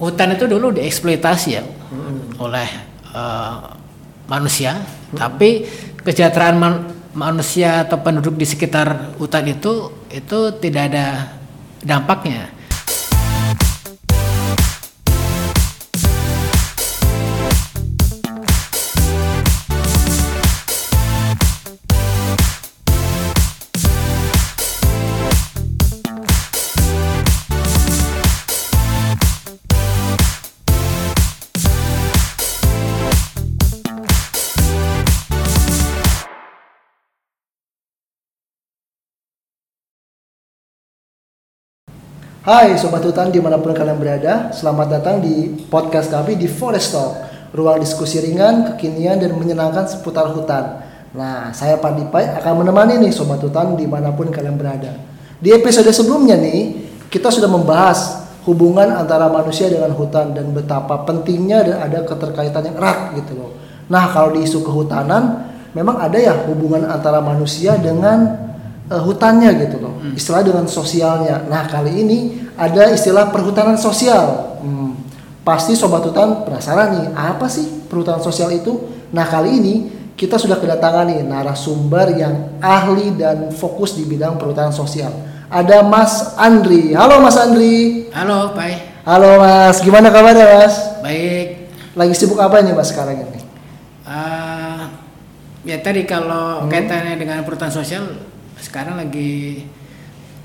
hutan itu dulu dieksploitasi ya oleh eh, manusia, tapi kesejahteraan man- manusia atau penduduk di sekitar hutan itu itu tidak ada dampaknya. Hai Sobat Hutan di mana pun kalian berada, selamat datang di podcast kami di Forest Talk Ruang diskusi ringan, kekinian, dan menyenangkan seputar hutan. Nah, saya Pandipai akan menemani nih Sobat Hutan di mana pun kalian berada. Di episode sebelumnya nih, kita sudah membahas hubungan antara manusia dengan hutan Dan betapa pentingnya dan ada keterkaitan yang erat gitu loh. Nah, kalau di isu kehutanan, memang ada ya hubungan antara manusia dengan eh, hutannya gitu loh. Istilah dengan sosialnya. Nah, kali ini ada istilah perhutanan sosial. Hmm, Pasti sobat hutan penasaran nih, apa sih perhutanan sosial itu? Nah, kali ini kita sudah kedatangan nih narasumber yang ahli dan fokus di bidang perhutanan sosial. Ada Mas Andri. Halo Mas Andri. Halo, Pak. Halo Mas, gimana kabarnya Mas? Baik. Lagi sibuk apa ini Mas sekarang ini? Eh, ya tadi kalau kaitannya dengan perhutanan sosial sekarang lagi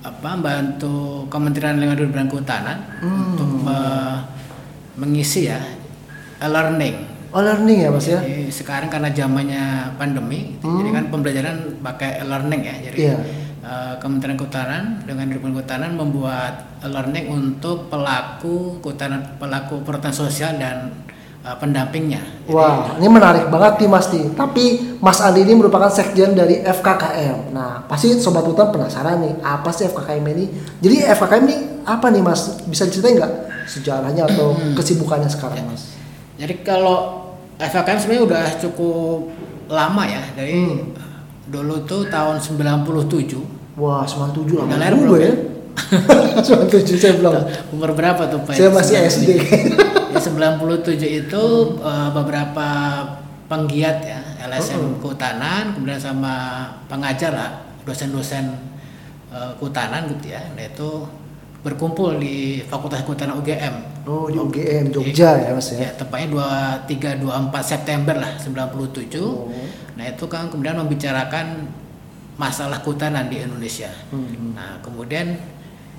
apa bantu Kementerian Lingkungan Hidup dan Kehutanan untuk me- mengisi ya e-learning. Oh learning ya Mas ya? Jadi sekarang karena zamannya pandemi, gitu, jadi kan pembelajaran pakai e-learning ya. Jadi Iya. eh, Kementerian Kehutanan dengan Hidup dan Kehutanan membuat e-learning untuk pelaku kehutanan, pelaku perhutanan sosial dan eh, pendampingnya. Jadi, Wah, ini menarik banget nih Mas nih. Tapi Mas Andi ini merupakan sekjen dari FKKM. Nah, pasti sobat hutan penasaran nih, apa sih FKKM ini? Jadi FKKM ini apa nih Mas? Bisa diceritain nggak sejarahnya atau kesibukannya sekarang Mas? Jadi kalau FKM sebenarnya udah cukup lama ya dari Hmm. dulu tuh tahun 97 Wah, 97 lama juga belum ya. 97 saya belum. umur berapa tuh Pak? Saya masih 97. SD. Ya 97 itu eh, beberapa penggiat ya LSM Hmm. kehutanan kemudian sama pengajar lah dosen-dosen eh, kehutanan gitu ya. Nah itu berkumpul di Fakultas Kehutanan UGM. Oh, di UGM Jogja ya Mas ya. Ya, tepatnya 23 24 September lah 97. Oh. Nah, itu kan kemudian membicarakan masalah kehutanan di Indonesia. Hmm. Nah, kemudian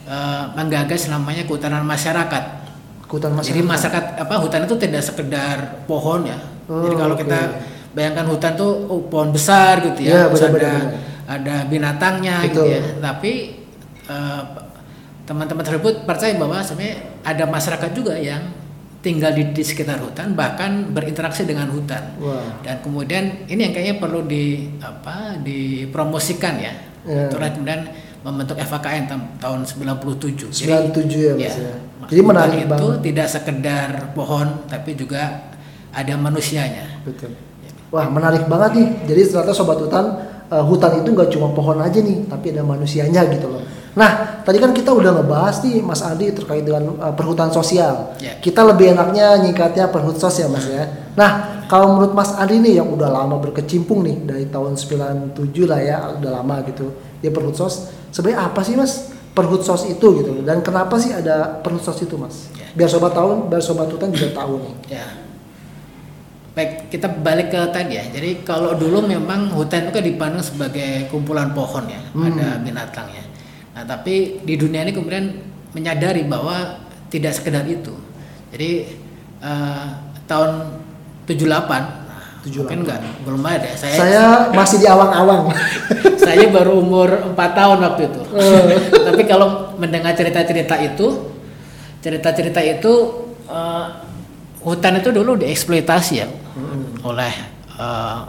eh, menggagas namanya kehutanan masyarakat. Hutan Jadi masyarakat. masyarakat apa hutan itu tidak sekedar pohon ya. Oh, Jadi kalau oke. kita bayangkan hutan tuh oh, pohon besar gitu Iya, ya, terus ada benar. ada binatangnya gitu Betul. ya. Tapi eh, teman-teman tersebut percaya bahwa sebenarnya ada masyarakat juga yang tinggal di, di sekitar hutan bahkan berinteraksi dengan hutan. Wah. Dan kemudian ini yang kayaknya perlu di apa dipromosikan ya. Ya. Itulah kemudian membentuk tam- tahun 97. 97 ya, Mas, ya. maksud Jadi menarik itu banget. tidak sekedar pohon tapi juga ada manusianya. Betul. Wah menarik banget nih. Jadi ternyata sobat hutan, eh, hutan itu nggak cuma pohon aja nih, tapi ada manusianya gitu loh. Nah, tadi kan kita udah ngebahas nih Mas Andi terkait dengan eh, perhutanan sosial. Ya. Kita lebih enaknya nyingkatnya perhutsos ya Mas ya. Nah, kalau menurut Mas Andi nih yang udah lama berkecimpung nih dari tahun 97 lah ya, udah lama gitu di perhutsos. Sebenarnya apa sih Mas perhutsos itu gitu? Dan kenapa sih ada perhutsos itu Mas? Ya. Biar sobat tahu, biar sobat hutan juga tahu nih. Ya. Baik, kita balik ke tadi ya. Jadi kalau dulu memang hutan itu kan dipandang sebagai kumpulan pohon ya, Hmm. ada binatangnya. Nah, tapi di dunia ini kemudian menyadari bahwa tidak sekedar itu. Jadi eh, tahun 78, nah, 78. mungkin enggak belum ada. Saya Saya masih di awang-awang. saya baru umur 4 tahun waktu itu. Eh. Tapi kalau mendengar cerita-cerita itu, cerita-cerita itu eh, hutan itu dulu dieksploitasi ya oleh eh,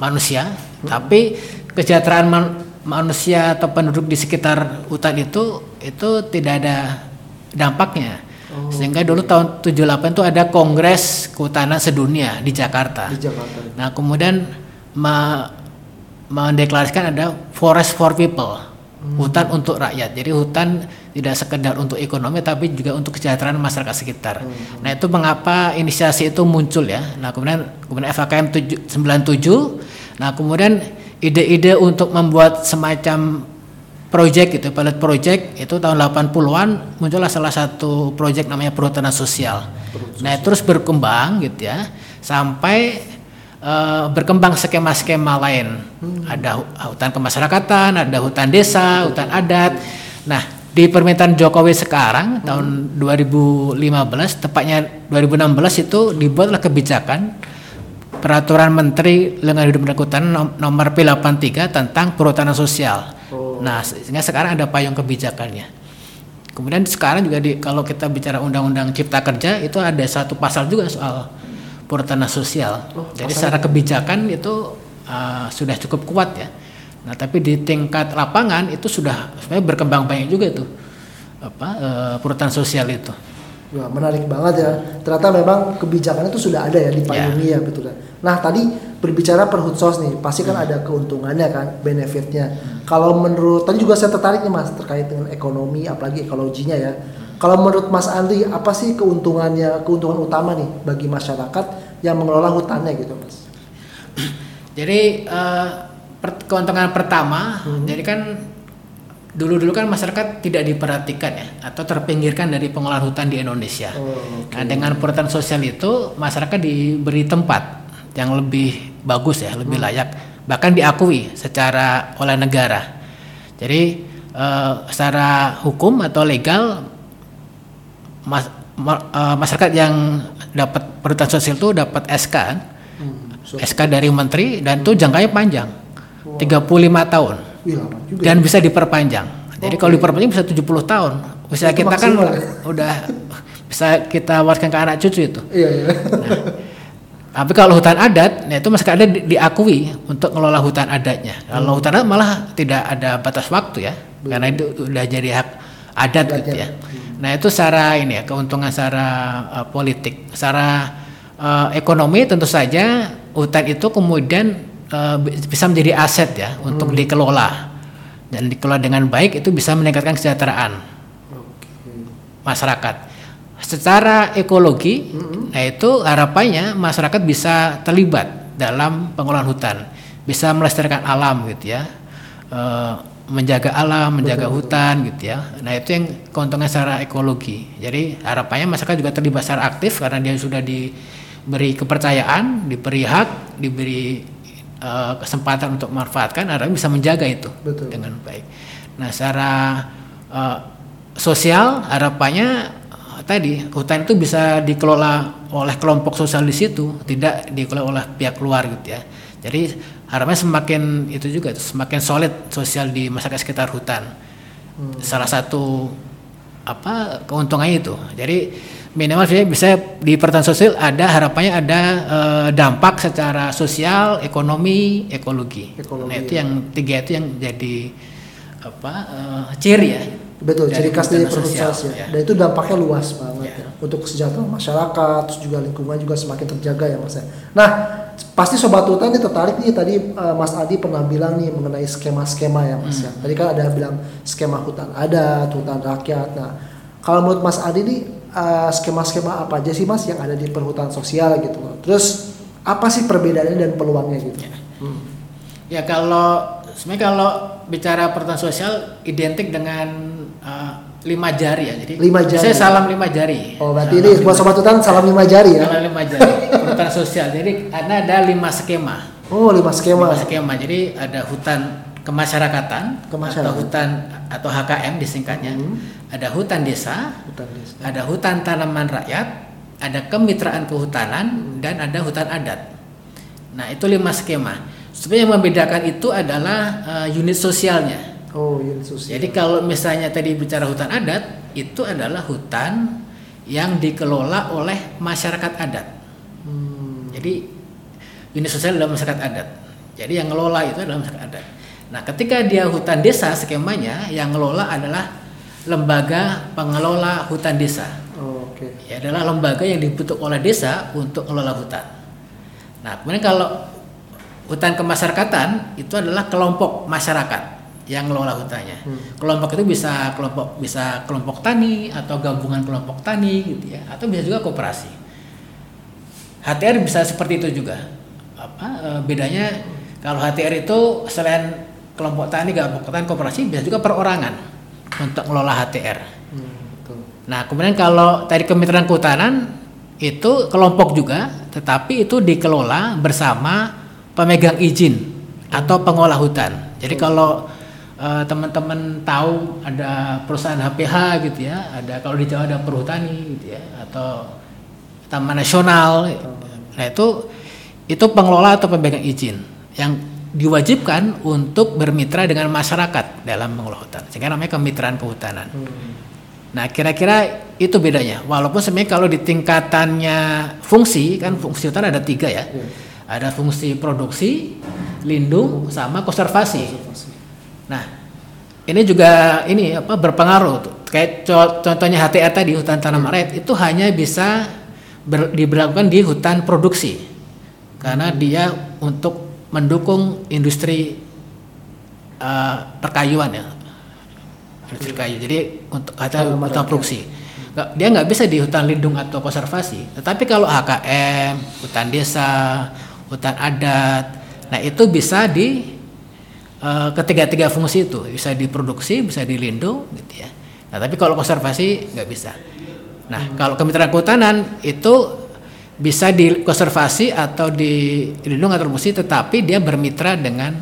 manusia, tapi kesejahteraan man- manusia atau penduduk di sekitar hutan itu itu tidak ada dampaknya. Sehingga dulu tahun 78 itu ada Kongres Kehutanan Sedunia di Jakarta. di Jakarta. Nah, kemudian me- mendeklarasikan ada forest for people. Hutan untuk rakyat. Jadi hutan tidak sekedar untuk ekonomi tapi juga untuk kesejahteraan masyarakat sekitar. Hmm. Nah, itu mengapa inisiasi itu muncul ya. Nah, kemudian kemudian FAKM 97. Nah, kemudian ide-ide untuk membuat semacam project gitu, pilot project itu tahun 80-an muncullah salah satu project namanya perhutanan sosial. Nah, terus berkembang gitu ya sampai uh, berkembang skema-skema lain. Hmm. Ada hutan kemasyarakatan, ada hutan desa, hutan adat. Nah, di permintaan Jokowi sekarang hmm. tahun 2015, tepatnya 2016 itu dibuatlah kebijakan Peraturan Menteri Lingkungan Hidup dan Kehutanan nomor P83 tentang perhutanan sosial. Nah, sehingga sekarang ada payung kebijakannya. Kemudian sekarang juga di, kalau kita bicara Undang-Undang Cipta Kerja itu ada satu pasal juga soal perhutanan sosial. Oh, Jadi secara kebijakan itu uh, sudah cukup kuat ya. Nah, tapi di tingkat lapangan itu sudah sebenarnya berkembang banyak juga itu apa uh, perhutanan sosial itu. Wah, menarik banget ya. Ternyata memang kebijakan itu sudah ada ya di payungnya ya. ya betul ya. Nah, tadi berbicara perhutsos nih, pasti kan hmm. ada keuntungannya kan, benefitnya. Hmm. Kalau menurut tadi juga saya tertarik nih Mas terkait dengan ekonomi apalagi ekologinya ya. Kalau menurut Mas Andri, apa sih keuntungannya, keuntungan utama nih bagi masyarakat yang mengelola hutannya gitu, Mas? Jadi uh, per, keuntungan pertama, hmm. jadi kan dulu-dulu kan masyarakat tidak diperhatikan ya atau terpinggirkan dari pengolahan hutan di Indonesia. Oh, okay. Nah, dengan perhutanan sosial itu masyarakat diberi tempat yang lebih bagus ya, lebih hmm. layak, bahkan diakui secara oleh negara. Jadi uh, secara hukum atau legal mas, ma, uh, masyarakat yang dapat perhutanan sosial itu dapat SK kan? hmm, so. SK dari menteri dan itu hmm. jangkanya panjang wow. 35 tahun Wih, dan bisa diperpanjang jadi kalau diperpanjang bisa 70 tahun usia itu kita kan udah bisa kita wariskan ke anak cucu itu iya, iya. Nah, tapi kalau hutan adat, nah itu masih ada di, diakui untuk ngelola hutan adatnya. Kalau hmm. hutan adat malah tidak ada batas waktu ya, Betul. karena itu udah jadi hak adat gitu ya. Hmm. Nah itu secara ini ya keuntungan secara uh, politik, secara uh, ekonomi tentu saja hutan itu kemudian uh, bisa menjadi aset ya hmm. untuk dikelola dan dikelola dengan baik itu bisa meningkatkan kesejahteraan okay. masyarakat. Secara ekologi, hmm. nah itu harapannya masyarakat bisa terlibat dalam pengelolaan hutan, bisa melestarikan alam gitu ya. Uh, menjaga alam, menjaga betul, hutan betul. gitu ya. Nah itu yang keuntungan secara ekologi. Jadi harapannya masyarakat juga terlibat secara aktif karena dia sudah diberi kepercayaan, diberi hak, diberi uh, kesempatan untuk memanfaatkan, harapannya bisa menjaga itu betul. dengan baik. Nah secara uh, sosial harapannya tadi hutan itu bisa dikelola oleh kelompok sosial di situ, tidak dikelola oleh pihak luar gitu ya. Jadi harapannya semakin itu juga semakin solid sosial di masyarakat sekitar hutan. Hmm. Salah satu apa keuntungannya itu. Jadi minimal bisa di perhutanan sosial ada harapannya ada uh, dampak secara sosial, ekonomi, ekologi. ekologi nah itu ya. yang tiga itu yang jadi apa uh, ciri ya Betul, ciri khas dari perhutanan sosial. Ya. Dan itu dampaknya luas banget ya. ya. Untuk kesejahteraan masyarakat, terus juga lingkungan juga semakin terjaga ya Mas. Ya. Nah, pasti sobat hutan ini tertarik nih tadi uh, Mas Adi pernah bilang nih mengenai skema-skema ya Mas ya. hmm. ya. Tadi kan ada bilang skema hutan adat, hutan rakyat. Nah, kalau menurut Mas Adi nih uh, skema-skema apa aja sih Mas yang ada di perhutanan sosial gitu Terus apa sih perbedaannya dan peluangnya gitu? Ya, hmm. ya kalau sebenarnya kalau bicara perhutanan sosial identik dengan uh, lima jari ya. Jadi lima jari. Saya salam lima jari. Oh, berarti salam ini buat sobat hutan salam lima jari ya. Salam lima jari. Hutan sosial. Jadi ada ada lima skema. Oh, lima skema. Lima skema. Jadi ada hutan kemasyarakatan, kemasyarakatan. atau hutan atau HKM disingkatnya. Hmm. Ada hutan desa, hutan desa. Ada hutan tanaman rakyat, ada kemitraan kehutanan dan ada hutan adat. Nah, itu lima skema. Sebenarnya yang membedakan itu adalah uh, unit sosialnya. Oh, unit sosial. Jadi kalau misalnya tadi bicara hutan adat, itu adalah hutan yang dikelola oleh masyarakat adat. Hmm. Jadi unit sosial adalah masyarakat adat. Jadi yang ngelola itu adalah masyarakat adat. Nah, ketika dia hutan desa skemanya yang ngelola adalah lembaga pengelola hutan desa. Oh, Oke. Okay. Ya adalah lembaga yang dibentuk oleh desa untuk mengelola hutan. Nah, kemudian kalau hutan kemasyarakatan itu adalah kelompok masyarakat yang ngelola hutannya. Hmm. Kelompok itu bisa kelompok bisa kelompok tani atau gabungan kelompok tani gitu ya, atau bisa juga koperasi. HTR bisa seperti itu juga. Apa eh, bedanya kalau HTR itu selain kelompok tani, kelompok tani, koperasi bisa juga perorangan untuk ngelola HTR. Hmm, betul. Nah, kemudian kalau tadi kemitraan kehutanan itu kelompok juga, tetapi itu dikelola bersama pemegang izin atau pengolah hutan. Jadi kalau eh, teman-teman tahu ada perusahaan HPH gitu ya, ada kalau di Jawa ada perhutani gitu ya, atau Taman Nasional. Nah, itu itu pengelola atau pemegang izin yang diwajibkan untuk bermitra dengan masyarakat dalam mengelola hutan. Sehingga namanya kemitraan kehutanan. Hmm. Nah, kira-kira itu bedanya. Walaupun sebenarnya kalau di tingkatannya fungsi kan fungsi hutan ada tiga ya. Iya. Ada fungsi produksi, lindung, sama konservasi. Konservasi. Nah, ini juga ini apa berpengaruh. tuh. Kayak co- contohnya HTR tadi hutan tanam rakyat itu hanya bisa ber- diberlakukan di hutan produksi karena dia untuk mendukung industri eh, perkayuan ya industri kayu. Jadi untuk kata hutan rakyat. produksi. Dia nggak bisa di hutan lindung atau konservasi. Tetapi kalau HKM, hutan desa, hutan adat, nah itu bisa di eh, ketiga-tiga fungsi itu bisa diproduksi, bisa dilindung, gitu ya. Nah tapi kalau konservasi nggak bisa. Nah kalau kemitraan kehutanan itu bisa dikonservasi atau dilindung atau produksi, tetapi dia bermitra dengan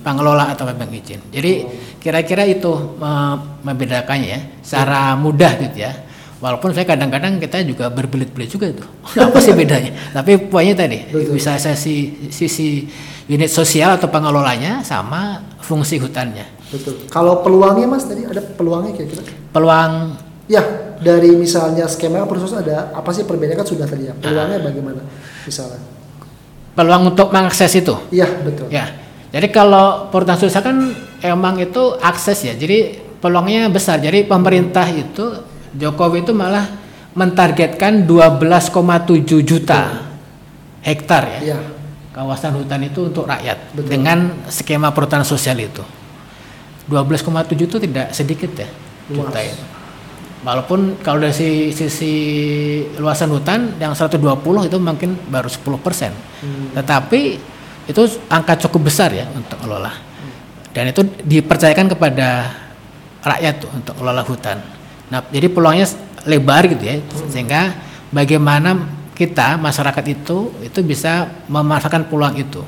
pengelola atau pemegang izin. Jadi kira-kira itu eh, membedakannya ya, secara mudah gitu ya. Walaupun saya kadang-kadang kita juga berbelit-belit juga itu. Apa sih bedanya? Tapi poinnya tadi Betul. bisa sisi sisi unit sosial atau pengelolanya sama fungsi hutannya. Betul. Kalau peluangnya Mas tadi ada peluangnya kira-kira? Peluang Ya, dari misalnya skema proses ada apa sih perbedaannya kan sudah tadi ya. Peluangnya bagaimana? Misalnya. peluang untuk mengakses itu. Iya, betul. Ya. Jadi kalau perhutanan sosial kan emang itu akses ya. Jadi peluangnya besar. Jadi pemerintah itu Jokowi itu malah mentargetkan 12,7 juta hektar ya. Iya. Kawasan hutan itu untuk rakyat Betul. dengan skema perhutanan sosial itu. 12,7 itu tidak sedikit ya Luas. juta itu. Walaupun kalau dari sisi, sisi luasan hutan yang 120 itu mungkin baru 10 persen. Hmm. Tetapi itu angka cukup besar ya untuk kelola. Dan itu dipercayakan kepada rakyat tuh untuk kelola hutan. Nah, jadi peluangnya lebar gitu ya, sehingga bagaimana kita masyarakat itu itu bisa memanfaatkan peluang itu.